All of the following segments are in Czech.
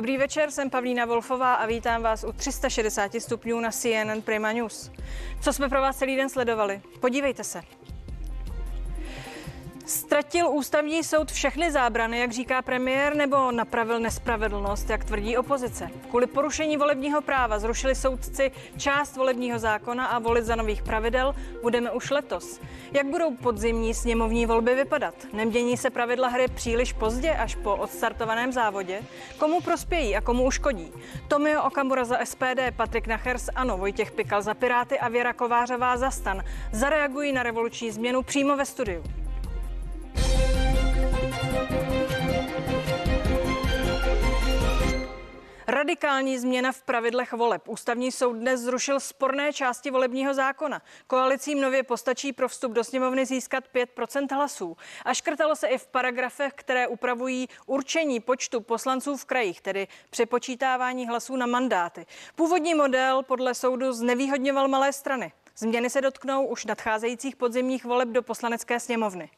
Dobrý večer, jsem Pavlína Wolfová a vítám vás u 360 stupňů na CNN Prima News. Co jsme pro vás celý den sledovali? Podívejte se. Ztratil ústavní soud všechny zábrany, jak říká premiér, nebo napravil nespravedlnost, jak tvrdí opozice? Kvůli porušení volebního práva zrušili soudci část volebního zákona a volit za nových pravidel budeme už letos. Jak budou podzimní sněmovní volby vypadat? Nemění se pravidla hry příliš pozdě, až po odstartovaném závodě? Komu prospějí a komu uškodí? Tomio Okamura za SPD, Patrik Nachers, ano, Vojtěch Pikal za Piráty a Věra Kovářová za Stan zareagují na revoluční změnu přímo ve studiu. Radikální změna v pravidlech voleb. Ústavní soud dnes zrušil sporné části volebního zákona. Koalicím nově postačí pro vstup do sněmovny získat 5% hlasů. A škrtalo se i v paragrafech, které upravují určení počtu poslanců v krajích, tedy přepočítávání hlasů na mandáty. Původní model podle soudu znevýhodňoval malé strany. Změny se dotknou už nadcházejících podzimních voleb do poslanecké sněmovny.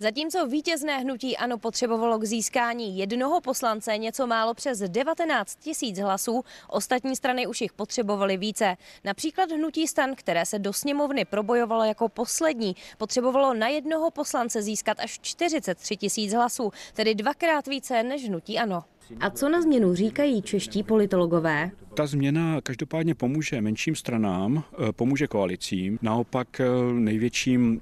Zatímco vítězné hnutí ANO potřebovalo k získání jednoho poslance něco málo přes 19 tisíc hlasů, ostatní strany už jich potřebovaly více. Například hnutí stan, které se do sněmovny probojovalo jako poslední, potřebovalo na jednoho poslance získat až 43 tisíc hlasů, tedy dvakrát více než hnutí ANO. A co na změnu říkají čeští politologové? Ta změna každopádně pomůže menším stranám, eh, pomůže koalicím, naopak eh, největším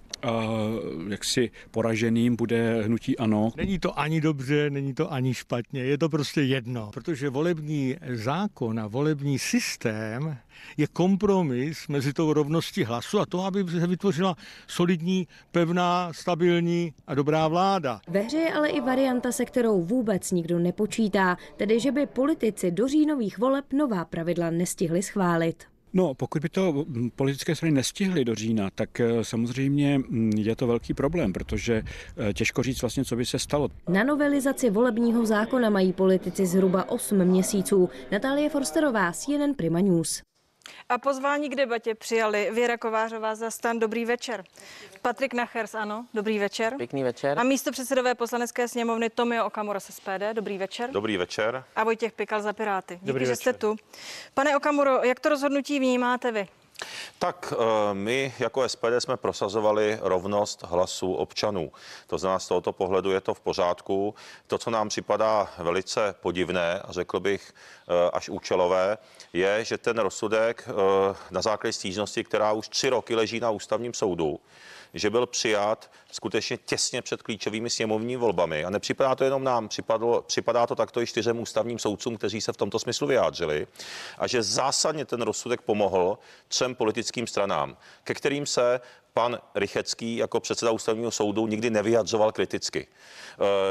jaksi poraženým bude hnutí ANO. Není to ani dobře, není to ani špatně, je to prostě jedno, protože volební zákon a volební systém je kompromis mezi tou rovností hlasu a to, aby se vytvořila solidní, pevná, stabilní a dobrá vláda. Ve hře je ale i varianta, se kterou vůbec nikdo nepočítá, tedy že by politici do říjnových voleb nová pravidla nestihli schválit. No, pokud by to politické strany nestihly do října, tak eh, samozřejmě je to velký problém, protože eh, těžko říct vlastně, co by se stalo. Na novelizaci volebního zákona mají politici zhruba 8 měsíců. Natálie Forsterová, CNN Prima News. A pozvání k debatě přijali Věra Kovářová za stan. Dobrý večer. Patrik Nachers, ano, dobrý večer. Pěkný večer. A místo předsedové poslanecké sněmovny Tomio Okamura z SPD, dobrý večer. Dobrý večer. A Vojtěch Pikal za Piráty. Díky, dobrý že večer. jste tu. Pane Okamuro, jak to rozhodnutí vnímáte vy? Tak eh, my jako SPD jsme prosazovali rovnost hlasů občanů. To znamená, z tohoto pohledu je to v pořádku. To, co nám připadá velice podivné a řekl bych eh, až účelové, je, že ten rozsudek eh, na základě stížnosti, která už tři roky leží na ústavním soudu, že byl přijat skutečně těsně před klíčovými sněmovními volbami. A nepřipadá to jenom nám, připadlo, připadá to takto i čtyřem ústavním soudcům, kteří se v tomto smyslu vyjádřili. A že zásadně ten rozsudek pomohl třem politickým stranám, ke kterým se pan Rychecký jako předseda ústavního soudu nikdy nevyjadřoval kriticky.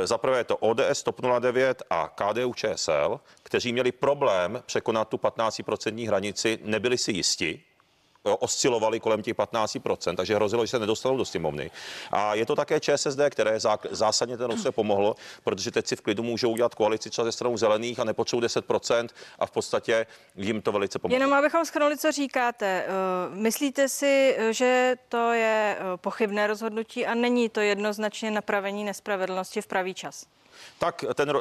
E, Za prvé to ODS, TOP 09 a KDU ČSL, kteří měli problém překonat tu 15% hranici, nebyli si jisti, oscilovali kolem těch 15%, takže hrozilo, že se nedostanou do sněmovny. A je to také ČSSD, které zásadně ten rozsudek pomohlo, protože teď si v klidu můžou udělat koalici třeba ze stranou zelených a nepotřebují 10% a v podstatě jim to velice pomohlo. Jenom abychom schrnuli, co říkáte. Eh, Myslíte si, že to je eh, pochybné rozhodnutí a není to jednoznačně napravení nespravedlnosti v pravý čas? Tak ten,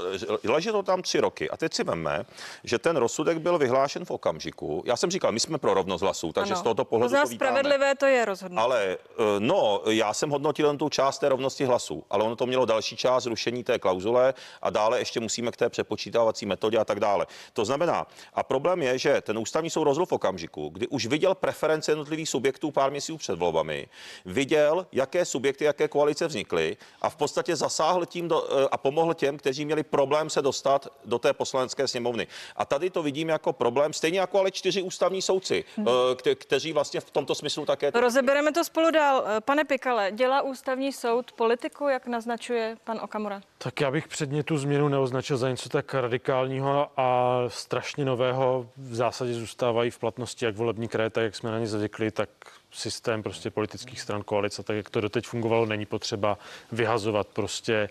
leží to tam tři roky. A teď si veme, že ten rozsudek byl vyhlášen v okamžiku. Já jsem říkal, my jsme pro rovnost hlasů, takže Ano. z tohoto To pohledu to vítáme. spravedlivé to je rozhodnutí. Ale eh, no, já jsem hodnotil jen tu část té rovnosti hlasů, ale ono to mělo další část zrušení té klauzule a dále ještě musíme k té přepočítávací metodě a tak dále. To znamená, a problém je, že ten ústavní soud rozhodl v okamžiku, kdy už viděl preference jednotlivých subjektů pár měsíců před volbami, viděl, jaké subjekty, jaké koalice vznikly a v podstatě zasáhl tím do, eh, a pomohl těm, kteří měli problém se dostat do té poslanecké sněmovny. A tady to vidím jako problém, stejně jako ale čtyři ústavní soudci, eh, kte- kteří vlastně v tomto smyslu také Rozebereme to spolu dál. Eh, Pane Pikale, dělá ústavní soud politiku, jak naznačuje pan Okamura? Tak já bych předně tu změnu neoznačil za něco tak radikálního a strašně nového. V zásadě zůstávají v platnosti jak volební kraje, tak jak jsme na ně zvykli, tak systém prostě politických stran koalice, tak jak to doteď fungovalo, není potřeba vyhazovat prostě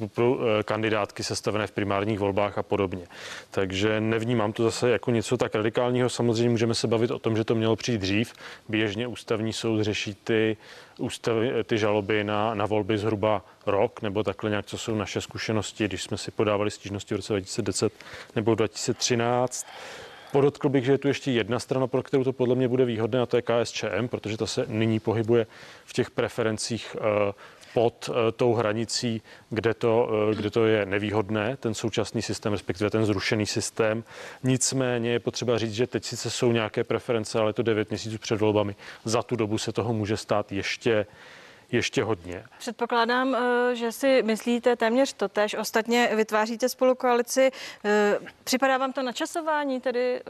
uh, pro, uh, kandidátky sestavené v primárních volbách a podobně. Takže nevnímám to zase jako něco tak radikálního. Samozřejmě můžeme se bavit o tom, že to mělo přijít dřív. Běžně ústavní soud řeší ty ústavy, ty žaloby na, na volby zhruba rok, nebo takhle nějak, co jsou naše zkušenosti, když jsme si podávali stížnosti v roce 2010 nebo 2013. Podotkl bych, že je tu ještě jedna strana, pro kterou to podle mě bude výhodné, a to je KSČM, protože ta se nyní pohybuje v těch preferencích eh, pod eh, tou hranicí, kde to, eh, kde to je nevýhodné, ten současný systém, respektive ten zrušený systém. Nicméně je potřeba říct, že teď sice jsou nějaké preference, ale to 9 měsíců před volbami. Za tu dobu se toho může stát ještě ještě hodně. Předpokládám, eh, že si myslíte téměř to tež. Ostatně vytváříte spolu koalici. Připadá vám to načasování tedy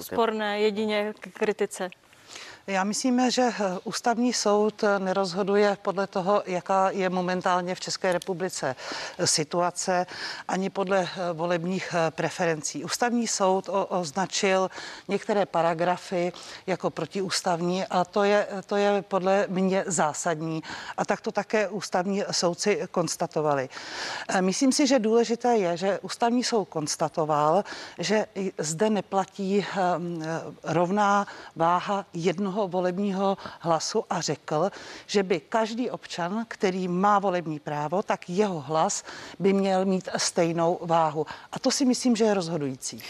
sporné jedině k kritice? Já myslím, že ústavní soud nerozhoduje podle toho, jaká je momentálně v České republice situace, ani podle volebních preferencí. Ústavní soud označil některé paragrafy jako protiústavní a to je, to je podle mě zásadní. A tak to také ústavní soudci konstatovali. Myslím si, že důležité je, že ústavní soud konstatoval, že zde neplatí rovná váha jednoho jednoho volebního hlasu a řekl, že by každý občan, který má volební právo, tak jeho hlas by měl mít stejnou váhu. A to si myslím, že je rozhodující.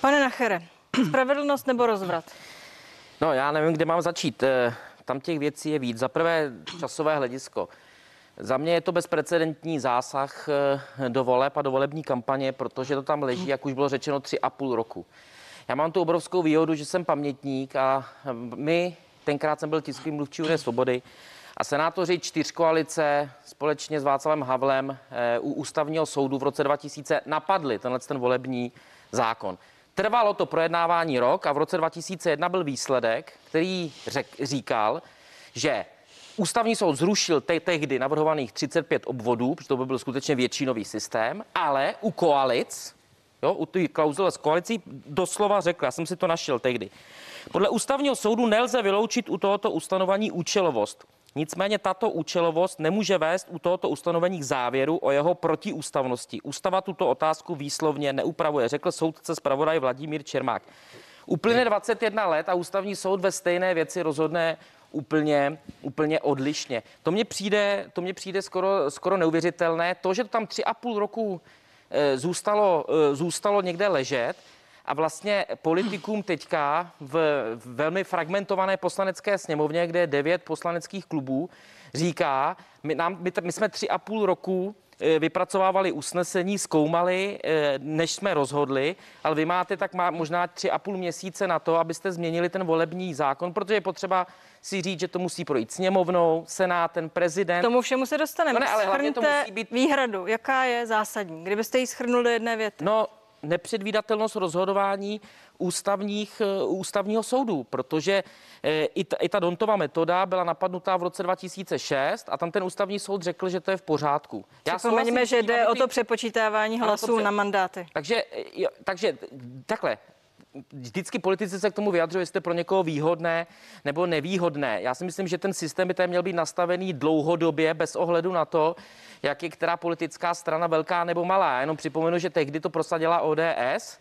Pane Nachere, spravedlnost nebo rozvrat? No, já nevím, kde mám začít. Eh, tam těch věcí je víc. Za prvé časové hledisko. Za mě je to bezprecedentní zásah eh, do voleb a do volební kampaně, protože to tam leží, jak už bylo řečeno, tři a půl roku. Já mám tu obrovskou výhodu, že jsem pamětník a my, tenkrát jsem byl tiskový mluvčí Unie svobody, a senátoři čtyřkoalice společně s Václavem Havlem eh, u ústavního soudu v roce 2000 napadli tenhle ten volební zákon. Trvalo to projednávání rok a v roce 2001 byl výsledek, který řek, říkal, že Ústavní soud zrušil te- tehdy navrhovaných 35 obvodů, protože to by byl skutečně většinový systém, ale u koalic jo, u té klauzule s koalicí doslova řekl, já jsem si to našel tehdy. Podle ústavního soudu nelze vyloučit u tohoto ustanovení účelovost. Nicméně tato účelovost nemůže vést u tohoto ustanovení k závěru o jeho protiústavnosti. Ústava tuto otázku výslovně neupravuje, řekl soudce zpravodaj Vladimír Čermák. Uplyne 21 let a ústavní soud ve stejné věci rozhodne úplně, úplně odlišně. To mně přijde, to mně přijde skoro, skoro neuvěřitelné. To, že to tam tři a půl roku zůstalo, eh, zůstalo někde ležet a vlastně politikům teďka v velmi fragmentované poslanecké sněmovně, kde je devět poslaneckých klubů, říká, my, nám, my, my jsme tři a půl roku eh, vypracovávali usnesení, zkoumali, než jsme rozhodli, ale vy máte tak má možná tři a půl měsíce na to, abyste změnili ten volební zákon, protože je potřeba si říct, že to musí projít sněmovnou, senátem, prezident. Tomu všemu se dostaneme. No ne, ale hlavně to musí být... výhradu, jaká je zásadní, kdybyste ji schrnul do jedné věty. No, nepředvídatelnost rozhodování ústavních, eh, ústavního soudu, protože eh, i ta, i ta Dontová metoda byla napadnutá v roce 2006 a tam ten ústavní soud řekl, že to je v pořádku. Já Připomeňme, že jde o to přepočítávání hlasů na mandáty. Takže, jo, takže takhle, vždycky politici se k tomu vyjadřují, jestli pro někoho výhodné nebo nevýhodné. Já si myslím, že ten systém by tady měl být nastavený dlouhodobě bez ohledu na to, jak je která politická strana velká nebo malá. Já jenom připomenu, že tehdy to prosadila ODS,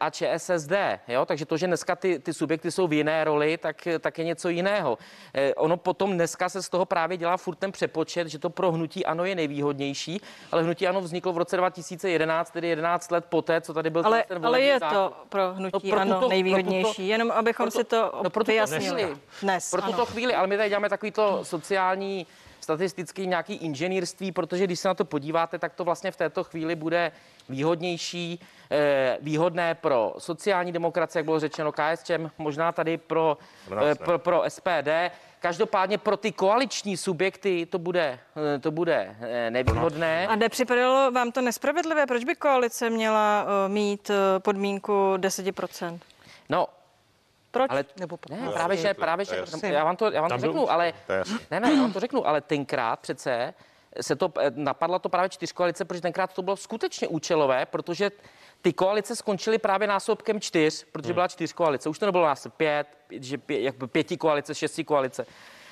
a ČSSD. Jo? Takže to, že dneska ty, ty subjekty jsou v jiné roli, tak, tak je něco jiného. Eh, ono potom dneska se z toho právě dělá furt ten přepočet, že to pro hnutí ano je nejvýhodnější, ale hnutí ano vzniklo v roce 2011, tedy 11 let poté, co tady byl ale, ten Ale je zákon. to pro hnutí no, pro ano tuto, nejvýhodnější, tuto, jenom abychom pro si to no, pro vyjasnili. Chvíli, dnes, pro tuto chvíli, ale my tady děláme takový to sociální statistický nějaký inženýrství, protože když se na to podíváte, tak to vlastně v této chvíli bude výhodnější, eh, výhodné pro sociální demokracie, jak bylo řečeno KSČM, možná tady pro, eh, pro, pro SPD. Každopádně pro ty koaliční subjekty to bude, eh, to bude nevýhodné. A nepřipadalo vám to nespravedlivé? Proč by koalice měla mít podmínku 10%? No, proč? Ale, Nebo ne, právě že, právě že, já vám to, já vám to řeknu, ale, ne, ne, já vám to řeknu, ale tenkrát přece se to, eh, napadla to právě čtyřkoalice, protože tenkrát to bylo skutečně účelové, protože ty koalice skončily právě násobkem čtyř, protože hmm. byla čtyř koalice. Už to nebylo nás pět, že pě, jak pěti koalice, šesti koalice.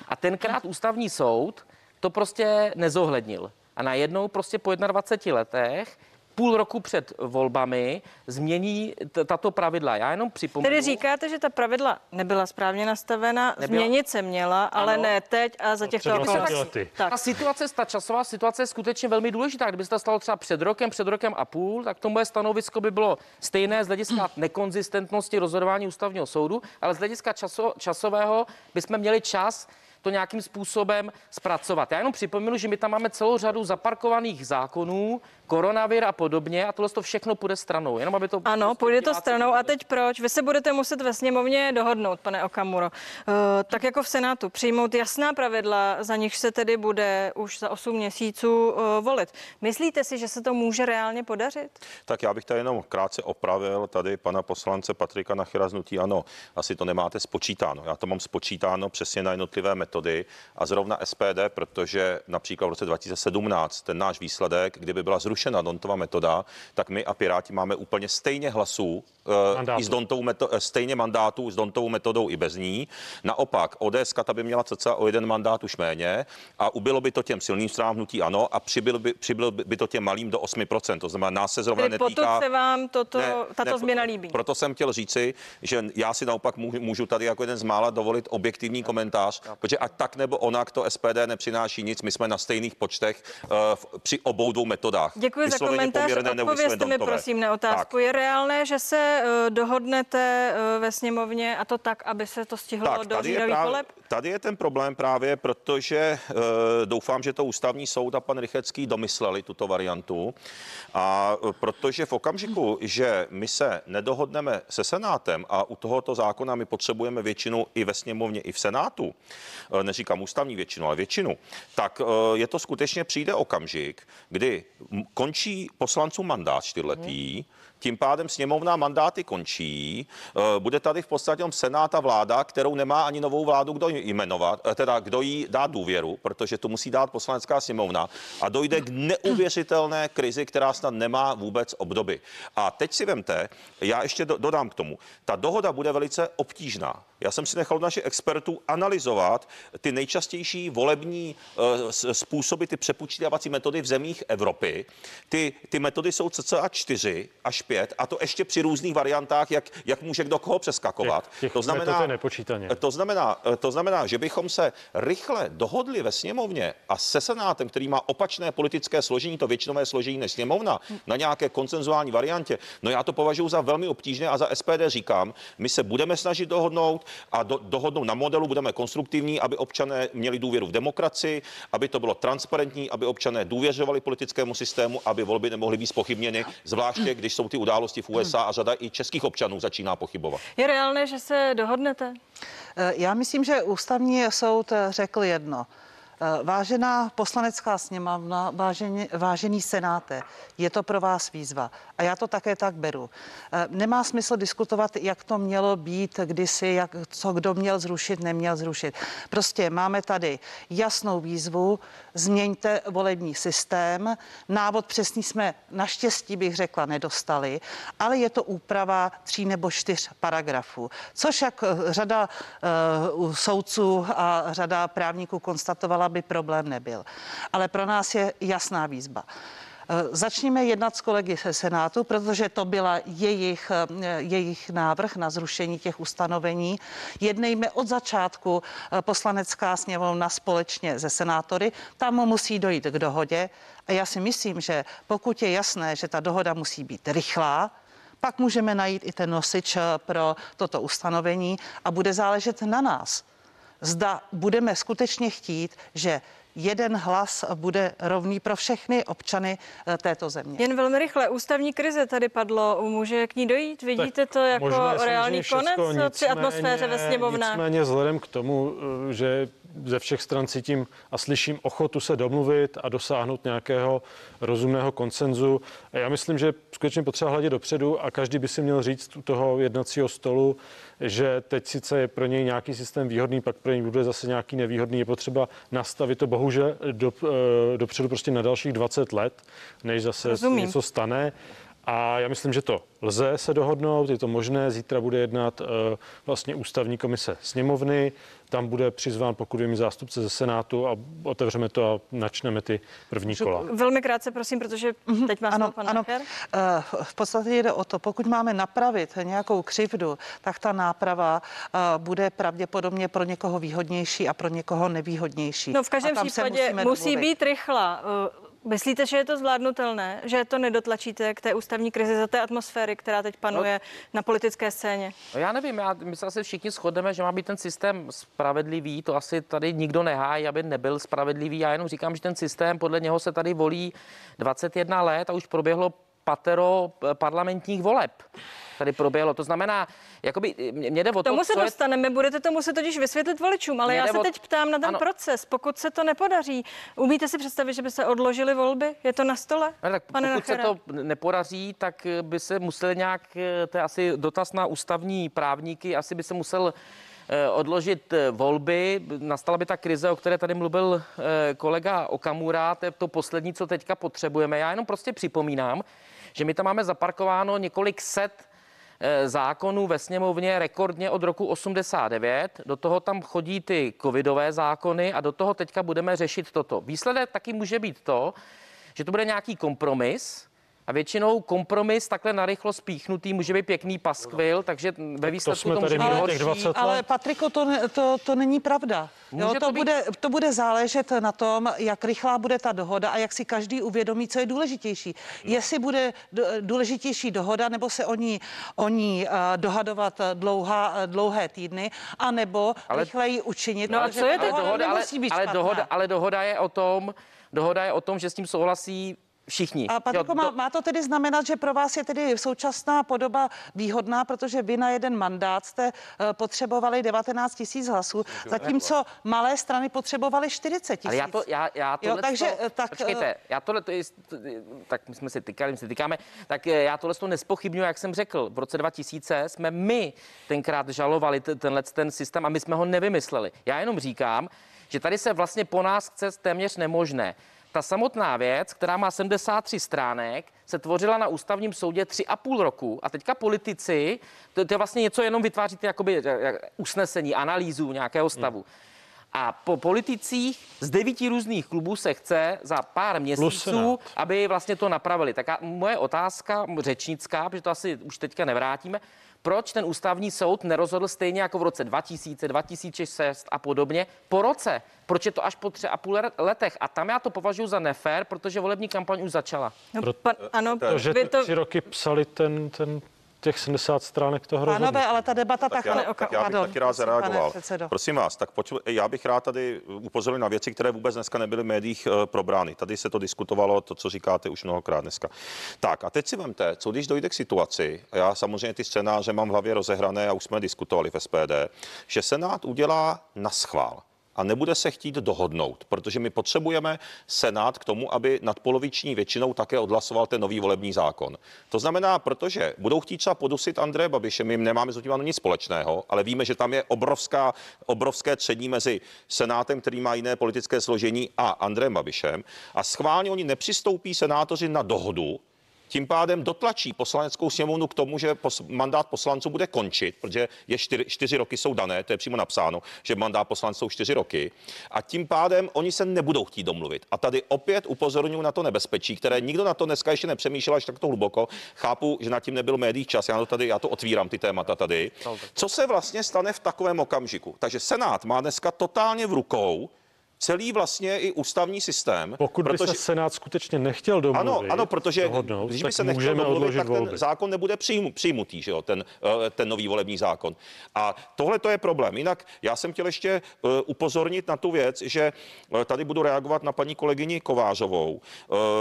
A tenkrát ústavní soud to prostě nezohlednil. A najednou prostě po 21 letech půl roku před volbami změní t- tato pravidla. Já jenom připomenu. Tedy říkáte, že ta pravidla nebyla správně nastavena, Nebyla. změnit se měla, ale Ano. ne teď a za těchto Před 20 okolností. Tak. Ta situace, ta časová situace je skutečně velmi důležitá. Kdyby se to stalo třeba před rokem, před rokem a půl, tak to moje stanovisko by bylo stejné z hlediska nekonzistentnosti rozhodování ústavního soudu, ale z hlediska časo, časového bychom měli čas to nějakým způsobem zpracovat. Já jenom připomenu, že my tam máme celou řadu zaparkovaných zákonů, koronavir a podobně a tohle to všechno půjde stranou. Jenom aby to Ano, prostě půjde to stranou. A teď proč? Vy se budete muset ve sněmovně dohodnout, pane Okamuro. Uh, tak jako v Senátu, přijmout jasná pravidla, za nich se tedy bude už za 8 měsíců uh, volit. Myslíte si, že se to může reálně podařit? Tak já bych tady jenom krátce opravil tady pana poslance Patrika Nachyra z Nutí. Ano, asi to nemáte spočítáno. Já to mám spočítáno přesně na jednotlivé metody a zrovna SPD, protože například v roce 2017 ten náš výsledek, kdyby byla zrušena Dontova metoda, tak my a Piráti máme úplně stejně hlasů eh, Mandátů. i s Dontovou meto- eh, stejně mandátů s Dontovou metodou i bez ní. Naopak, ODS ta by měla cca o jeden mandát už méně a ubylo by to těm silným stranám hnutí ano a přibylo by, přibylo by to těm malým do 8%. To znamená, nás se zrovna Tedy netýká... potom se vám toto, Ne, tato ne, změna líbí. Proto jsem chtěl říci, že já si naopak můžu, můžu tady jako jeden z mála dovolit objektivní komentář, protože ať tak nebo onak to SPD nepřináší nic, my jsme na stejných počtech uh, v, při obou dvou metodách. Děkuji za Vysloveně komentář. nebo Odpovězte vysloveně mi prosím na otázku. Tak. Je reálné, že se uh, dohodnete uh, ve sněmovně a to tak, aby se to stihlo Tak, do tady je, říjnových právě, voleb? tady je ten problém právě, protože uh, doufám, že to ústavní soud a pan Rychecký domysleli tuto variantu. A protože v okamžiku, že my se nedohodneme se Senátem a u tohoto zákona my potřebujeme většinu i ve sněmovně, i v Senátu, neříkám ústavní většinu, ale většinu, tak je to skutečně přijde okamžik, kdy končí poslancům mandát čtyřletý, tím pádem sněmovna mandáty končí. Eh, Bude tady v podstatě Senát a vláda, kterou nemá ani novou vládu kdo jmenovat, eh, teda kdo jí dá důvěru, protože to musí dát poslanecká sněmovna a dojde k neuvěřitelné krizi, která snad nemá vůbec obdoby. A teď si vemte, já ještě do, dodám k tomu, ta dohoda bude velice obtížná. Já jsem si nechal našich expertů analyzovat ty nejčastější volební eh, způsoby, ty přepočítávací metody v zemích Evropy. Ty, ty metody jsou cca 4 až 5 a to ještě při různých variantách, jak, jak může kdo koho přeskakovat. Těch- těch je nepočítaně. To znamená, to znamená, že bychom se rychle dohodli ve sněmovně a se Senátem, který má opačné politické složení, to většinové složení než sněmovna, na nějaké koncenzuální variantě, no já to považuji za velmi obtížné a za SPD říkám, my se budeme snažit dohodnout a do, dohodnout na modelu, budeme konstruktivní, aby občané měli důvěru v demokracii, aby to bylo transparentní, aby občané důvěřovali politickému systému, aby volby nemohly být spochybněny, zvláště když jsou ty události v USA a řada i českých občanů začíná pochybovat. Je reálné, že se dohodnete? Eh, Já myslím, že ústavní soud eh, řekl jedno. Eh, Vážená poslanecká sněmovna, vážený, vážený senáte, je to pro vás výzva. A já to také tak beru. Eh, Nemá smysl diskutovat, jak to mělo být kdysi, jak, co kdo měl zrušit, neměl zrušit. Prostě máme tady jasnou výzvu, změňte volební systém. Návod přesný jsme naštěstí, bych řekla, nedostali, ale je to úprava tří nebo čtyř paragrafů, což jak eh, řada uh, soudců a řada právníků konstatovala, by problém nebyl. Ale pro nás je jasná výzva. Eh, Začněme jednat s kolegy se Senátu, protože to byla jejich, eh, jejich návrh na zrušení těch ustanovení. Jednejme od začátku eh, poslanecká sněmovna společně se senátory. Tam musí dojít k dohodě. A já si myslím, že pokud je jasné, že ta dohoda musí být rychlá, pak můžeme najít i ten nosič pro toto ustanovení a bude záležet na nás. Zda budeme skutečně chtít, že jeden hlas bude rovný pro všechny občany eh, této země. Jen velmi rychle. Ústavní krize tady padlo. Může k ní dojít? Vidíte to jako reálný konec při atmosféře ve sněmovnách? Nicméně vzhledem k tomu, eh, že ze všech stran cítím a slyším ochotu se domluvit a dosáhnout nějakého rozumného konsenzu. A Já myslím, že skutečně potřeba hledět dopředu a každý by si měl říct u toho jednacího stolu, že teď sice je pro něj nějaký systém výhodný, pak pro něj bude zase nějaký nevýhodný. Je potřeba nastavit to bohužel do, eh, dopředu prostě na dalších 20 let, než zase se Rozumím. něco stane. A já myslím, že to lze se dohodnout, je to možné. Zítra bude jednat eh, vlastně ústavní komise sněmovny, tam bude přizván, pokud vím, zástupce ze Senátu a otevřeme to a načneme ty první kola. Velmi krátce, prosím, protože teď má Ano, slovo pan ano. Eh, V podstatě jde o to, pokud máme napravit nějakou křivdu, tak ta náprava eh, bude pravděpodobně pro někoho výhodnější a pro někoho nevýhodnější. No v každém případě musí domluvit. být rychlá. Myslíte, že je to zvládnutelné, že to nedotlačíte k té ústavní krizi za té atmosféry, která teď panuje na politické scéně? No já nevím, já, my se asi všichni shodneme, že má být ten systém spravedlivý, to asi tady nikdo nehájí, aby nebyl spravedlivý. Já jenom říkám, že ten systém, podle něho se tady volí 21 let a už proběhlo patero eh, parlamentních voleb. Tady proběhlo. To znamená, jakoby, mě mě jde o K tomu to, se co je dostaneme, budete to muset totiž vysvětlit voličům, ale já se o- teď ptám na ten Ano. proces. Pokud se to nepodaří, umíte si představit, že by se odložily volby? Je to na stole? No, tak pane pokud se Nachere? to nepodaří, tak eh, by se museli nějak, eh, to je asi dotaz na ústavní právníky, asi by se musel eh, odložit eh, volby. Nastala by ta krize, o které tady mluvil eh, kolega Okamura, to je to poslední, co teďka potřebujeme. Já jenom prostě připomínám, že my tam máme zaparkováno několik set eh, zákonů ve sněmovně rekordně od roku 89. Do toho tam chodí ty covidové zákony a do toho teďka budeme řešit toto. Výsledek taky může být to, že to bude nějaký kompromis a většinou kompromis takhle narychlo spíchnutý může být pěkný paskvil, takže ve výsledku jsme to, tady může být horší. 20 Ale Patriko, to, ne- to, to není pravda. Může Jo, to to, být- bude, to bude záležet na tom, jak rychlá bude ta dohoda a jak si každý uvědomí, co je důležitější. No. Jestli bude důležitější dohoda, nebo se o ní, o ní uh, dohadovat eh, dlouhá, eh, dlouhé týdny, anebo Ale- ale, rychleji učinit. No a protože co je ale dohoda, ale, ale, dohoda, ale dohoda je o tom, dohoda je o tom, že s tím souhlasí všichni. A Patriko, má, má to tedy znamenat, že pro vás je tedy současná podoba výhodná, protože vy na jeden mandát jste eh, potřebovali 19 tisíc hlasů, zatímco malé strany potřebovaly 40 tisíc. Ale já to, já, já Jo, takže, to, eh, tak, počkejte, já tohle to je, tak my jsme si tykali, my si tykáme, tak eh, já tohle to nespochybnuju, jak jsem řekl, v roce 2000 jsme my tenkrát žalovali tenhle ten systém a my jsme ho nevymysleli. Já jenom říkám, že tady se vlastně po nás chce téměř nemožné. Ta samotná věc, která má 73 stránek, se tvořila na ústavním soudě tři a půl roku a teďka politici, to, to je vlastně něco, jenom vytváříte jakoby eh, eh, usnesení, analýzu nějakého stavu. A po politicích z devíti různých klubů se chce za pár měsíců, aby vlastně to napravili. Tak a moje otázka řečnická, protože to asi už teďka nevrátíme, proč ten ústavní soud nerozhodl stejně jako v roce 2000, 2006 a podobně po roce? Proč je to až po tři a půl letech? A tam já to považuji za nefér, protože volební kampaň už začala. No, pan, ano, Takže vy to... to, tři roky psali ten, ten, těch 70 stránek toho Pánové, rozhodnutí. ale ta debata Tak tak, já, ne, tak já bych pardon, taky rád zareagoval. Prosím vás, tak pojď, já bych rád tady upozornil na věci, které vůbec dneska nebyly v médiích eh, probrány. Tady se to diskutovalo, to, co říkáte už mnohokrát dneska. Tak a teď si vemte, co když dojde k situaci, a já samozřejmě ty scénáře mám v hlavě rozehrané a už jsme diskutovali v SPD, že Senát udělá na schvál a nebude se chtít dohodnout, protože my potřebujeme Senát k tomu, aby nadpoloviční většinou také odhlasoval ten nový volební zákon. To znamená, protože budou chtít třeba podusit Andreje Babiše, my nemáme s tím nic společného, ale víme, že tam je obrovská, obrovské tření mezi Senátem, který má jiné politické složení, a Andrejem Babišem. A schválně oni nepřistoupí senátoři na dohodu, tím pádem dotlačí poslaneckou sněmovnu k tomu, že pos, mandát poslanců bude končit, protože je čtyři, čtyři roky jsou dané, to je přímo napsáno, že mandát poslanců jsou čtyři roky. A tím pádem oni se nebudou chtít domluvit. A tady opět upozorňuji na to nebezpečí, které nikdo na to dneska ještě nepřemýšlel až takto hluboko. Chápu, že nad tím nebyl médií čas, já to tady, já to otvírám ty témata tady. Co se vlastně stane v takovém okamžiku? Takže Senát má dneska totálně v rukou celý vlastně i ústavní systém. Pokud by protože... se Senát skutečně nechtěl domluvit, Ano, ano, protože dohodnout, když by se nechtěl domluvit, tak volby. ten zákon nebude přijmu, přijmutý, že jo, ten, eh, ten nový volební zákon. A tohle to je problém. Jinak já jsem chtěl ještě eh, upozornit na tu věc, že eh, tady budu reagovat na paní kolegyni Kovářovou.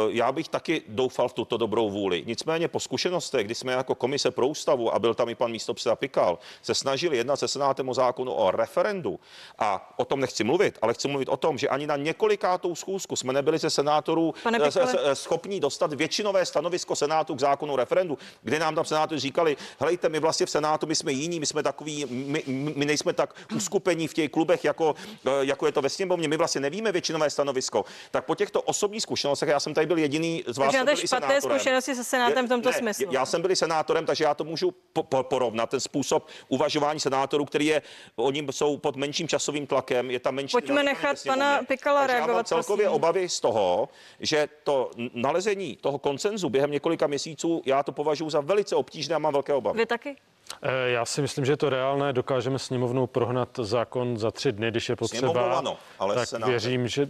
Já bych taky doufal v tuto dobrou vůli. Nicméně po zkušenostech, kdy jsme jako komise pro ústavu, a byl tam i pan místopředseda Pikal, se snažili jednat se Senátem o zákonu o referendu, a o tom nechci mluvit, ale chci mluvit o tom, tom, že ani na několikátou schůzku jsme nebyli ze senátorů eh, se- schopní dostat většinové stanovisko Senátu k zákonu referendu, kde nám tam senátoři říkali, helejte, my vlastně v Senátu, my jsme jiní, my jsme takový, my, my nejsme tak uskupení v těch klubech, jako, eh, jako je to ve sněmovně, my vlastně nevíme většinové stanovisko. Tak po těchto osobních zkušenostech, já jsem tady byl jediný z vás, Takže máte špatné zkušenosti se Senátem v tomto ne, smyslu. Já jsem byl senátorem, takže já to můžu po, po, porovnat, ten způsob uvažování senátorů, který je, oni jsou pod menším časovým tlakem, je tam menší... Pojďme nechat sněmovně. Pana Pikala Takže já mám reagovat, celkově prosím. obavy z toho, že to nalezení toho koncenzu během několika měsíců, já to považuji za velice obtížné a mám velké obavy. Vy taky? Eh, Já si myslím, že je to reálné. Dokážeme sněmovnou prohnat zákon za tři dny, když je potřeba. Sněmovnou ano, ale tak Senátem. věřím, že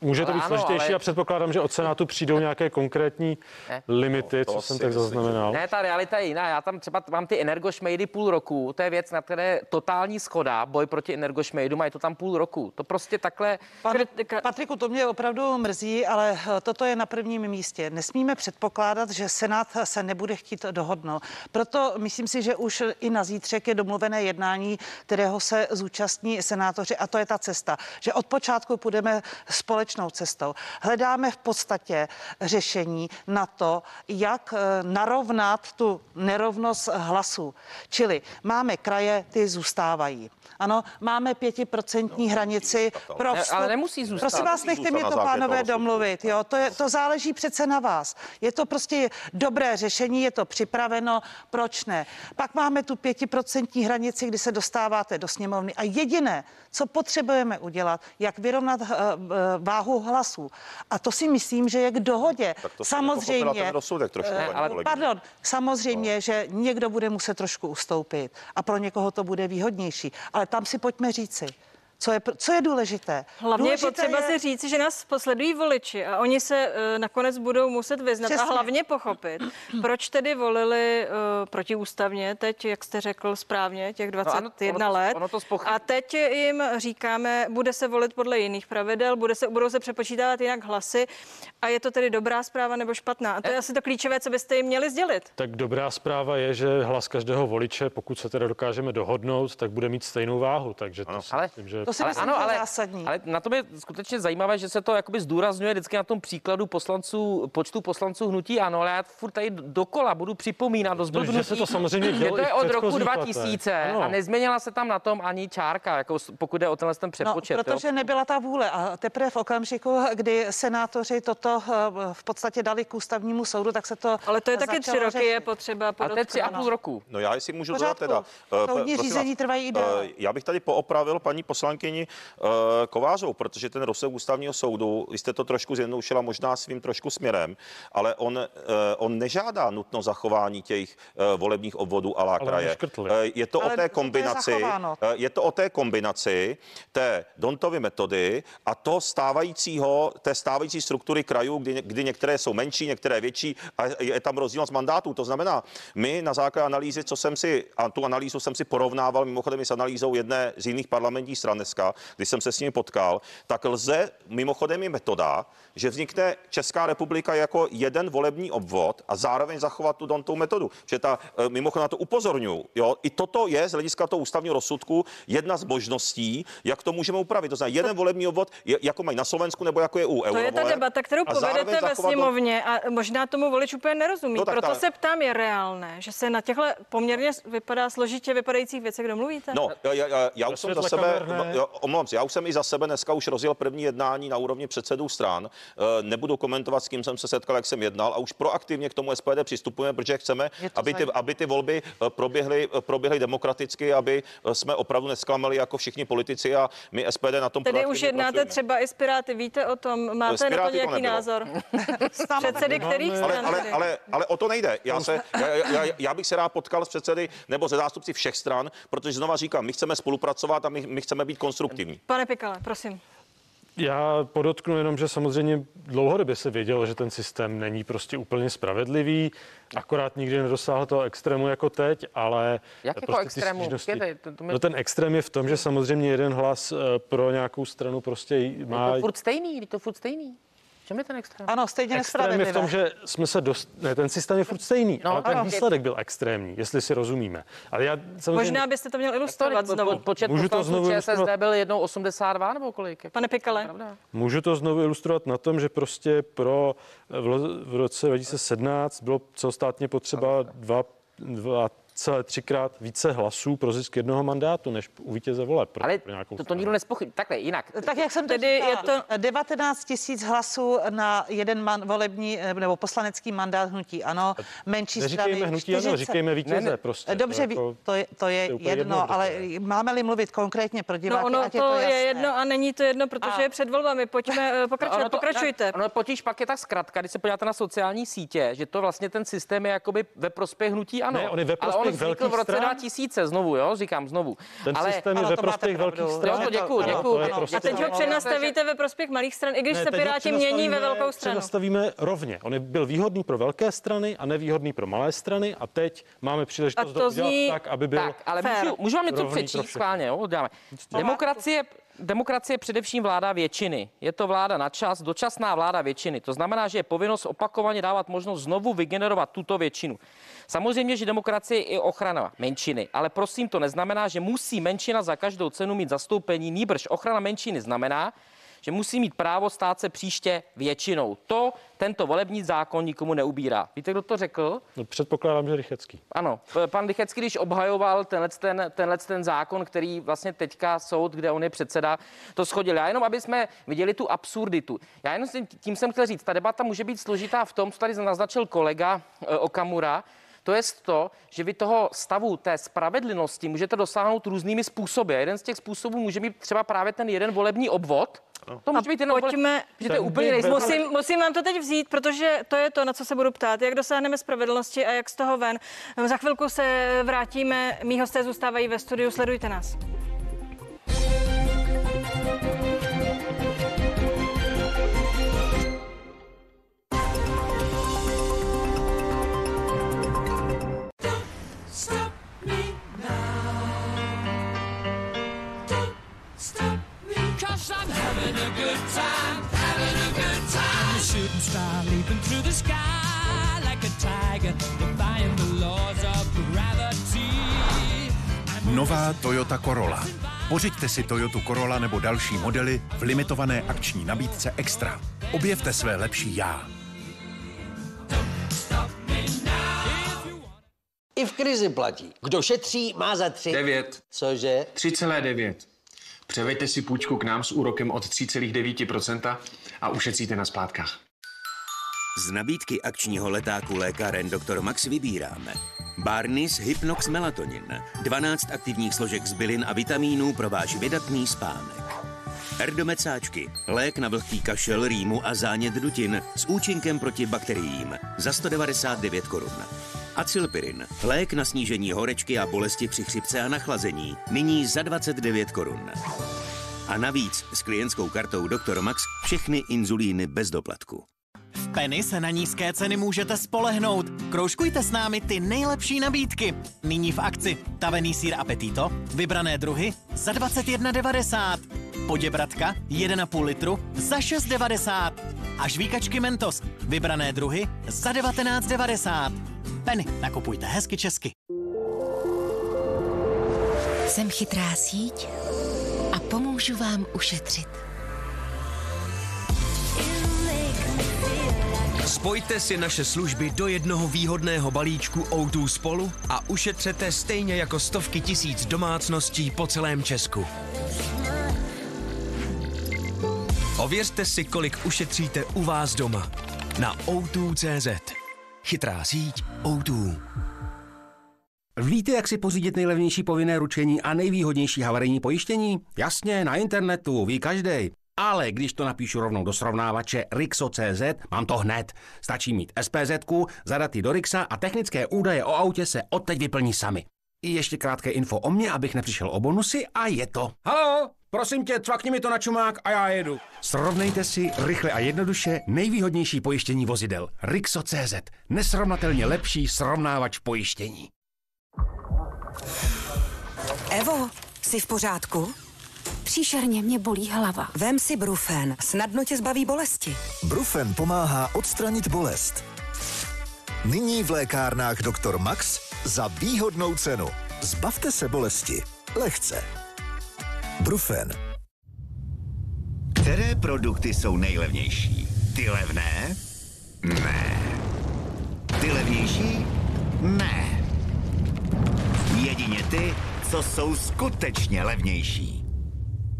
může to být složitější ale- a předpokládám, že od Senátu přijdou nějaké konkrétní Ne. limity, No, to co jsem tak zaznamenal. Ne, ta realita je jiná. Já tam třeba mám ty energošmejdy půl roku. To je věc, na které je totální schoda. Boj proti energošmejdům a je to tam půl roku. To prostě takhle... Pan, Patriku, to mě opravdu mrzí, ale eh, toto je na prvním místě. Nesmíme předpokládat, že Senát se nebude chtít dohodnout. Proto myslím si, že už i na zítřek je domluvené jednání, kterého se zúčastní senátoři a to je ta cesta, že od počátku půjdeme společnou cestou. Hledáme v podstatě řešení na to, jak eh, narovnat tu nerovnost hlasů. Čili máme kraje, ty zůstávají. Ano, máme pětiprocentní hranici pro Ne, vstup. ale nemusí zůstat. Prosím vás, nechte mě to, pánové, domluvit. Jo, to, je, to záleží přece na vás. Je to prostě dobré řešení, je to připraveno, proč ne? Pak máme tu pětiprocentní hranici, kdy se dostáváte do sněmovny a jediné, co potřebujeme udělat, jak vyrovnat uh, váhu hlasů. A to si myslím, že je k dohodě. Tak to samozřejmě. ten rozsudek trošku, eh, paní ale-. Pardon, samozřejmě, že někdo bude muset trošku ustoupit a pro někoho to bude výhodnější. Ale tam si pojďme říci, co je, co je důležité. Hlavně je důležité potřeba si říci, že nás posledují voliči a oni se uh, nakonec budou muset vyznat Přesně. a hlavně pochopit, proč tedy volili uh, protiústavně, teď, jak jste řekl správně, těch 21 ono to- let. ono to a teď jim říkáme, bude se volit podle jiných pravidel, bude se, budou se přepočítávat jinak hlasy a je to tedy dobrá zpráva nebo špatná. A to je asi to klíčové, co byste jim měli sdělit. Tak dobrá zpráva je, že hlas každého voliče, pokud se teda dokážeme dohodnout, tak bude mít stejnou váhu. Takže to si Ale- myslím, že To si myslím, že je zásadní. ale na tom je skutečně zajímavé, že se to jakoby zdůrazňuje vždycky na tom příkladu poslanců, počtu poslanců hnutí ano, ale já furt tady dokola budu připomínat do No, že se to samozřejmě že dělo to i je od roku předchozích 2000 letech. Ano. a nezměnila se tam na tom ani čárka, jako pokud je o tenhle ten No, přepočet. jo. protože nebyla ta vůle a teprve v okamžiku, kdy senátoři toto eh, v podstatě dali k ústavnímu soudu, tak se to Ale to je taky tři roky, řešit. je potřeba A to je podotknout. tři a půl roku. No já si můžu Pořádku. dodat teda. Soudní prosím řízení trvají i déle. eh, Já bych tady poopravil paní poslankyni uh, Kovářovou, protože ten rozsah ústavního soudu, vy jste to trošku zjednoušila možná svým trošku směrem, ale on, uh, on nežádá nutno zachování těch uh, volebních obvodů a kraje. Eh, Je to Ale o to té je kombinaci, eh, je to o té kombinaci té Dontovy metody a toho stávajícího, té stávající struktury krajů, kdy, kdy některé jsou menší, některé větší a je tam rozdílnost mandátů. To znamená, my na základě analýzy, co jsem si, a tu analýzu jsem si porovnával mimochodem i s analýzou jedné z jiných parlamentních stran dneska, když jsem se s nimi potkal, tak lze mimochodem i metoda, že vznikne Česká republika jako jeden volební obvod a zároveň zachovat tu Dontovou metodu. Že ta, eh, mimochodem na to upozorňuji, jo, i toto je z hlediska toho ústavního rozsudku jedna z možností, jak to můžeme upravit. To znamená, jeden volební obvod, je, jako mají na Slovensku nebo jako je u To je ta debata, kterou povedete ve sněmovně a možná tomu volič úplně nerozumí. No tak Proto ta- se ptám, je reálné, že se na těchto poměrně vypadá složitě vypadajících věcech domluvíte? No, já, já, já, já už jsem za sebe, já, omlouvám se, já už jsem i za sebe dneska už rozjel první jednání na úrovni předsedů stran. E, nebudu komentovat, s kým jsem se setkal, jak jsem jednal a už proaktivně k tomu SPD přistupujeme, protože chceme, to aby ty, aby ty volby e, proběhly, e, proběhly demokraticky, aby jsme opravdu nesklamali jako všichni politici a my SPD na tom Tedy už jednáte pracujeme. třeba i s Piráty, víte o tom, máte na to to nějaký nebylo. názor? Předsedy kterých Ale, ale, ale, ale o to nejde. Já, se, já, já, já bych se rád potkal s předsedy nebo se zástupci všech stran, protože znova říkám, my chceme spolupracovat a my, my chceme být konstruktivní. Pane Pikale, prosím. Já podotknu jenom, že samozřejmě dlouhodobě se vědělo, že ten systém není prostě úplně spravedlivý, akorát nikdy nedosáhl toho extrému jako teď, ale... Jak jako prostě ty extrému? Počkejte, to- to mi- No ten extrém je v tom, že samozřejmě jeden hlas eh, pro nějakou stranu prostě Je má... to furt stejný, je to furt stejný. Čem je ten extrém? Ano, stejně Extrém je v tom, že jsme se dost... Ne, ten systém je furt stejný, No, ale ten ano. výsledek byl extrémní, jestli si rozumíme. Ale já samozřejmě... Možná byste to měl ilustrovat Po- znovu. po- Počet Můžu to znovu ČSSD ilustrovat? byl jednou 82 nebo kolik? Pane Pikale, Pravda? Můžu to znovu ilustrovat na tom, že prostě pro v, v roce 2017 bylo celostátně potřeba dva, dva celé třikrát více hlasů pro zisk jednoho mandátu, než u vítěze voleb. Pro, Ale pro nějakou to, to nikdo nespochybní. Takhle, jinak. Tak jak jsem to Tedy říkala, je to- 19 tisíc hlasů na jeden man, volební eh, nebo poslanecký mandát hnutí ano, menší Neříkejme strany hnutí, ano, 40. říkejme vítěze Ne, ne. prostě. Dobře, to, jako, to je, to je to jedno, jednoduché. ale máme-li mluvit konkrétně pro diváky, no ono ať je to to jasné. je jedno a není to jedno, protože A- je před volbami. Pojďme eh, pokračovat, Ono to- pokračujte. Ono potíž pak je tak zkratka, když se podíváte na sociální sítě, že to vlastně ten systém je jakoby ve prospěch hnutí ano. Ne, on je ve on prospěch velkých v roce stran. 2000 znovu, jo, říkám znovu. ten ale, systém je ve prospěch velkých stran. Jo, to děkuju, Ano, děkuju. prostě A teď ho přenastavíte ve prospěch malých stran, i když Ne, se Piráti mění ve velkou stranu. Přenastavíme rovně. On byl výhodný pro velké strany a nevýhodný pro malé strany a teď máme příležitost to udělat zní- tak, aby byl Tak, ale můžu, můžu vám něco přečíst všechny. schválně, jo? Dáme. Demokracie, demokracie je především vláda většiny. Je to vláda na čas, dočasná vláda většiny. To znamená, že je povinnost opakovaně dávat možnost znovu vygenerovat tuto většinu. Samozřejmě, že demokracie je i ochrana menšiny, ale prosím, to neznamená, že musí menšina za každou cenu mít zastoupení. Nýbrž ochrana menšiny znamená, že musí mít právo stát se příště většinou. To tento volební zákon nikomu neubírá. Víte, kdo to řekl? No, předpokládám, že Rychecký. Ano, pan Lichecký, když obhajoval tenhle ten, tenhle ten zákon, který vlastně teďka soud, kde on je předseda, to schodil. Já jenom, aby jsme viděli tu absurditu. Já jenom tím jsem chtěl říct, ta debata může být složitá v tom, co tady naznačil kolega e, Okamura, to je to, že vy toho stavu té spravedlnosti můžete dosáhnout různými způsoby. A jeden z těch způsobů může být třeba právě ten jeden volební obvod. To může být jenom pojďme- že to je Ten úplně nejsem. Musím, musím vám to teď vzít, protože to je to, na co se budu ptát. Jak dosáhneme spravedlnosti a jak z toho ven. Za chvilku se vrátíme. Mí hosté zůstávají ve studiu, sledujte nás. I'm having a good time, having a good time. I'm a shooting star leaping through the sky like a tiger, defying the laws of gravity. Nová Toyota Corolla. Pořiďte si Toyota Corolla nebo další modely v limitované akční nabídce Extra. Objevte své lepší já. I v krizi platí. Kdo šetří, má za tři. 9. Cože? 3,9. Převeďte si půjčku k nám s úrokem od 3,9% a ušetříte na splátkách. Z nabídky akčního letáku lékáren Dr. Max vybíráme Barnis Hypnox Melatonin, 12 aktivních složek z bylin a vitamínů pro váš vydatný spánek. Erdomecáčky, lék na vlhký kašel, rýmu a zánět dutin s účinkem proti bakteriím za 199 korun. Acilpirin, lék na snížení horečky a bolesti při chřipce a nachlazení, nyní za 29 korun. A navíc s klientskou kartou Dr. Max všechny inzulíny bez doplatku. V Penny se na nízké ceny můžete spolehnout. Kroužkujte s námi ty nejlepší nabídky. Nyní v akci tavený sír Appetito, vybrané druhy za 21,90. Poděbratka 1,5 litru za 6,90. A žvíkačky Mentos, vybrané druhy za 19,90. Penny, nakupujte hezky česky. Jsem chytrá síť a pomůžu vám ušetřit. Spojte si naše služby do jednoho výhodného balíčku O2 spolu a ušetřete stejně jako stovky tisíc domácností po celém Česku. Ověřte si, kolik ušetříte u vás doma na O2.cz. Chytrá síť O2. Víte, jak si pořídit nejlevnější povinné ručení a nejvýhodnější havarijní pojištění? Jasně, na internetu, ví každý. Ale když to napíšu rovnou do srovnávače Rixo.cz, mám to hned. Stačí mít SPZ, zadat do Rixa a technické údaje o autě se odteď vyplní sami. I ještě krátké info o mně, abych nepřišel o bonusy a je to. Halo, prosím tě, cvakni mi to na čumák a já jedu. Srovnejte si rychle a jednoduše nejvýhodnější pojištění vozidel. Rixo.cz, nesrovnatelně lepší srovnávač pojištění. Evo, jsi v pořádku? Příšerně mě bolí hlava. Vem si Brufen, snadno tě zbaví bolesti. Brufen pomáhá odstranit bolest. Nyní v lékárnách Dr. Max za výhodnou cenu. Zbavte se bolesti. Lehce. Brufen. Které produkty jsou nejlevnější? Ty levné? Ne. Ty levnější? Ne. Jedině ty, co jsou skutečně levnější.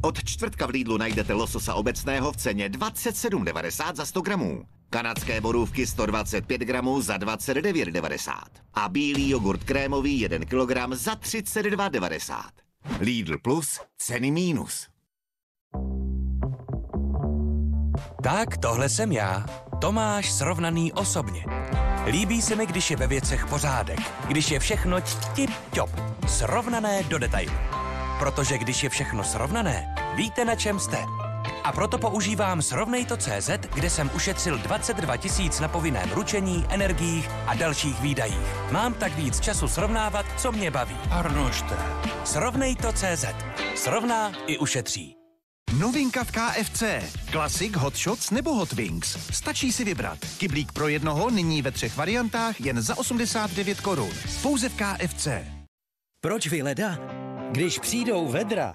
Od čtvrtka v Lidlu najdete lososa obecného v ceně 27,90 za 100 gramů. Kanadské borůvky 125 gramů za 29,90. A bílý jogurt krémový 1 kg za 32,90. Lidl Plus, ceny mínus. Tak tohle jsem já, Tomáš srovnaný osobně. Líbí se mi, když je ve věcech pořádek, když je všechno tip-top, srovnané do detailu. Protože když je všechno srovnané, víte na čem jste. A proto používám Srovnejto.cz, kde jsem ušetřil 22 tisíc na povinném ručení, energiích a dalších výdajích. Mám tak víc času srovnávat, co mě baví. Arnošte. Srovnejto.cz. Srovná i ušetří. Novinka v KFC. Classic, Hot Shots nebo Hot Wings. Stačí si vybrat. Kyblík pro jednoho nyní ve třech variantách jen za 89 korun. Pouze v KFC. Proč vyleda? Když přijdou vedra,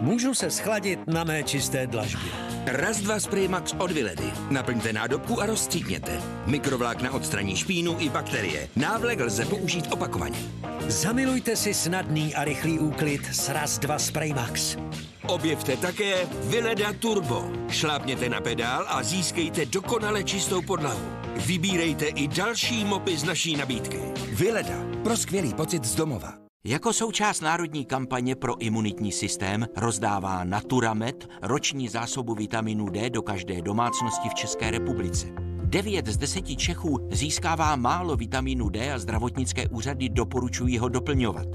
můžu se schladit na mé čisté dlažbě. Raz, dva spray Max od Viledy. Naplňte nádobku a rozstřídněte. Mikrovlákna odstraní špínu i bakterie. Návlek lze použít opakovaně. Zamilujte si snadný a rychlý úklid s Raz 2 Spray Max. Objevte také Vileda Turbo. Šlápněte na pedál a získejte dokonale čistou podlahu. Vybírejte i další mopy z naší nabídky. Vileda. Pro skvělý pocit z domova. Jako součást národní kampaně pro imunitní systém rozdává Naturamed roční zásobu vitaminu D do každé domácnosti v České republice. 9 z 10 Čechů získává málo vitamínu D a zdravotnické úřady doporučují ho doplňovat.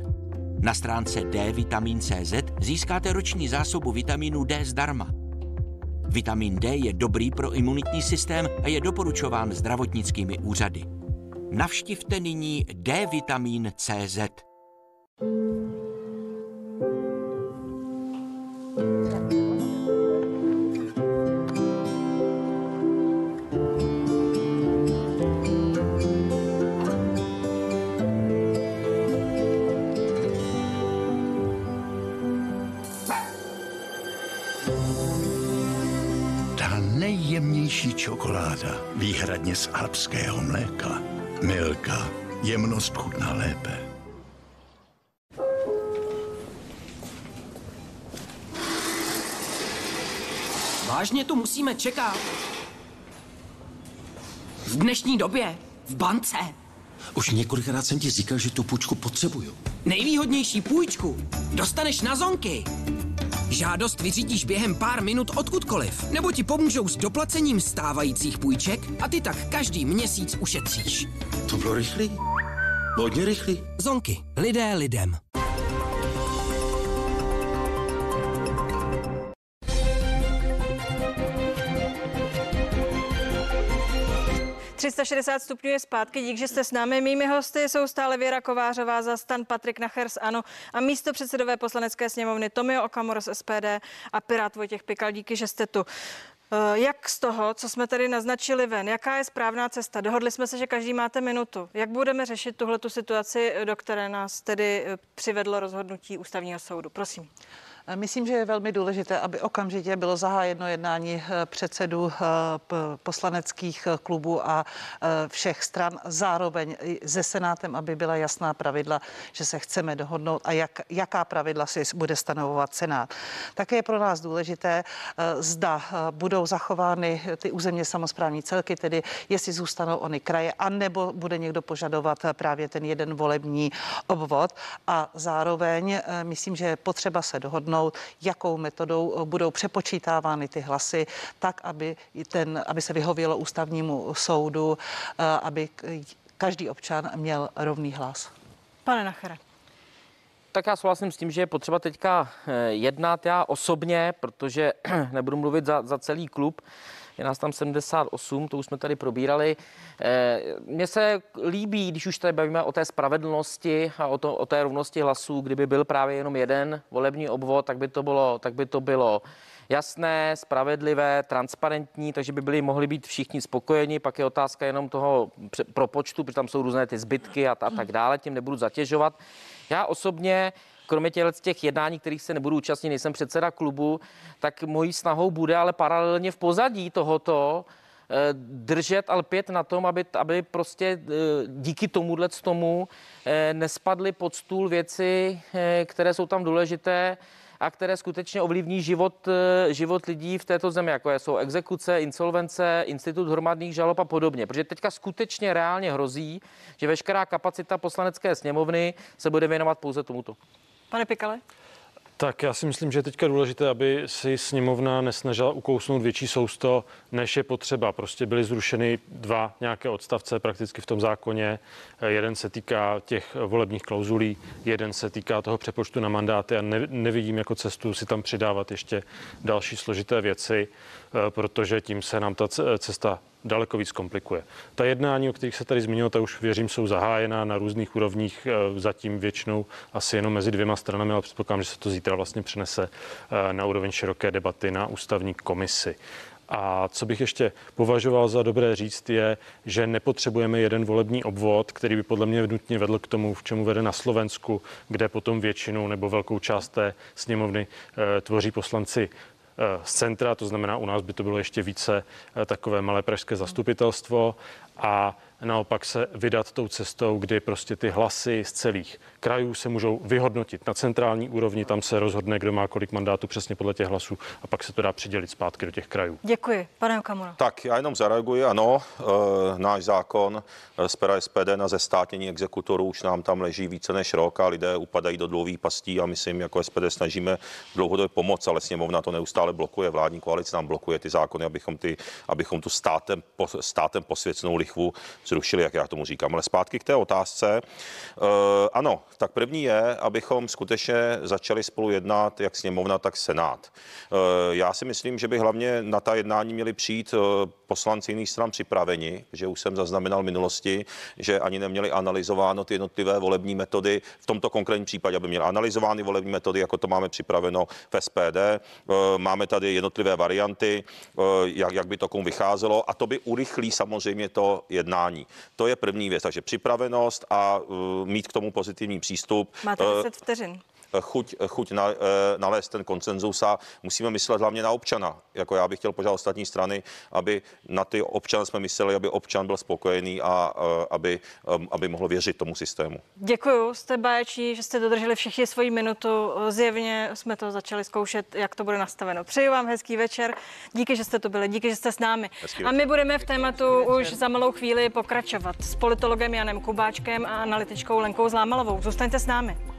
Na stránce dvitamin.cz získáte roční zásobu vitamínu D zdarma. Vitamin D je dobrý pro imunitní systém a je doporučován zdravotnickými úřady. Navštivte nyní dvitamin.cz. Nejjemnější čokoláda, výhradně z alpského mléka. Milka. Jemnost chutná lépe. Vážně tu musíme čekat? V dnešní době? V bance? Už několikrát jsem ti říkal, že tu půjčku potřebuju. Nejvýhodnější půjčku dostaneš na zonky. Žádost vyřídíš během pár minut odkudkoliv, nebo ti pomůžou s doplacením stávajících půjček a ty tak každý měsíc ušetříš. To bylo rychlý. Hodně rychlý. Zonky. Lidé lidem. – 360 stupňů je zpátky, dík, že jste s námi. Mými hosty jsou stále Věra Kovářová za stan Patrik Nacher z ANO a místo předsedové poslanecké sněmovny Tomio Okamura z SPD a Pirát Vojtěch Pikal. Díky, že jste tu. Eh, Jak z toho, co jsme tady naznačili ven, jaká je správná cesta? Dohodli jsme se, že každý máte minutu. Jak budeme řešit tuhle situaci, do které nás tedy eh, přivedlo rozhodnutí ústavního soudu? Prosím. Myslím, že je velmi důležité, aby okamžitě bylo zahájeno jednání eh, předsedů eh, poslaneckých eh, klubů a všech stran zároveň se Senátem, aby byla jasná pravidla, že se chceme dohodnout a jak, jaká pravidla si bude stanovovat Senát. Také je pro nás důležité, zda budou zachovány ty územně samozprávní celky, tedy jestli zůstanou ony kraje, anebo bude někdo požadovat právě ten jeden volební obvod a zároveň myslím, že je potřeba se dohodnout, jakou metodou budou přepočítávány ty hlasy, tak, aby, ten, aby se vyhovělo ústavnímu soudu, aby každý občan měl rovný hlas. Pane Nachere. Tak já souhlasím s tím, že je potřeba teďka jednat já osobně, protože nebudu mluvit za, za celý klub, je nás tam 78, to už jsme tady probírali. Eh, Mně se líbí, když už tady bavíme o té spravedlnosti a o, to, o té rovnosti hlasů, kdyby byl právě jenom jeden volební obvod, tak by to bylo, tak by to bylo jasné, spravedlivé, transparentní, takže by byli mohli být všichni spokojeni. Pak je otázka jenom toho propočtu, protože tam jsou různé ty zbytky a, a tak dále, tím nebudu zatěžovat. Já osobně kromě těch, těch jednání, kterých se nebudu účastnit, nejsem předseda klubu, tak mojí snahou bude ale paralelně v pozadí tohoto eh, držet a lpět na tom, aby, aby prostě eh, díky tomuhle tomu eh, nespadly pod stůl věci, které jsou tam důležité a které skutečně ovlivní život, eh, život lidí v této zemi, jako jsou exekuce, insolvence, institut hromadných žalob a podobně. Protože teďka skutečně reálně hrozí, že veškerá kapacita poslanecké sněmovny se bude věnovat pouze tomuto. Pane Pikale? Tak já si myslím, že je teďka důležité, aby si sněmovna nesnažila ukousnout větší sousto, než je potřeba. Prostě byly zrušeny dva nějaké odstavce prakticky v tom zákoně. Jeden se týká těch volebních klauzulí, jeden se týká toho přepočtu na mandáty a ne, nevidím jako cestu si tam přidávat ještě další složité věci, eh, protože tím se nám ta ce- cesta daleko víc komplikuje. Ta jednání, o kterých se tady zmínil, ta už věřím, jsou zahájena na různých úrovních, eh, zatím většinou asi jenom mezi dvěma stranami, ale předpokládám, že se to zítra vlastně přenese eh, na úroveň široké debaty na ústavní komisi. A co bych ještě považoval za dobré říct, je, že nepotřebujeme jeden volební obvod, který by podle mě nutně vedl k tomu, v čemu vede na Slovensku, kde potom většinu nebo velkou část té sněmovny eh, tvoří poslanci z centra, to znamená, u nás by to bylo ještě více eh, takové malé pražské zastupitelstvo a naopak se vydat tou cestou, kdy prostě ty hlasy z celých krajů se můžou vyhodnotit na centrální úrovni, tam se rozhodne, kdo má kolik mandátů přesně podle těch hlasů a pak se to dá přidělit zpátky do těch krajů. Děkuji. Pane Okamura. Tak já jenom zareaguji, ano, e, náš zákon e, z pera SPD na zestátnění exekutorů už nám tam leží více než rok a lidé upadají do dlouhých pastí a my si jim jako SPD snažíme dlouhodobě pomoct, ale sněmovna to neustále blokuje, vládní koalice nám blokuje ty zákony, abychom, ty, abychom tu státem, po, státem posvěcenou lichvu zrušili, jak já tomu říkám. Ale zpátky k té otázce. E, ano, tak první je, abychom skutečně začali spolu jednat jak sněmovna, tak senát. E, já si myslím, že by hlavně na ta jednání měli přijít e, poslanci jiných stran připraveni, že už jsem zaznamenal v minulosti, že ani neměli analyzováno ty jednotlivé volební metody. V tomto konkrétním případě, aby měli analyzovány volební metody, jako to máme připraveno v SPD. E, Máme tady jednotlivé varianty, jak, jak by to komu vycházelo a to by urychlí samozřejmě to jednání. To je první věc, takže připravenost a mít k tomu pozitivní přístup. Máte E, 10 vteřin. Chuť, chuť na, eh, nalézt ten koncenzus a musíme myslet hlavně na občana. Jako já bych chtěl požádat ostatní strany, aby na ty občan jsme mysleli, aby občan byl spokojený a eh, aby, eh, aby mohl věřit tomu systému. Děkuju, jste báječí, že jste dodrželi všichni svoji minutu. Zjevně jsme to začali zkoušet, jak to bude nastaveno. Přeji vám hezký večer. Díky, že jste tu byli, díky, že jste s námi. Hezký A my budeme v tématu už za malou chvíli pokračovat s politologem Janem Kubáčkem a analytičkou Lenkou Zlámalovou. Zůstaňte s námi.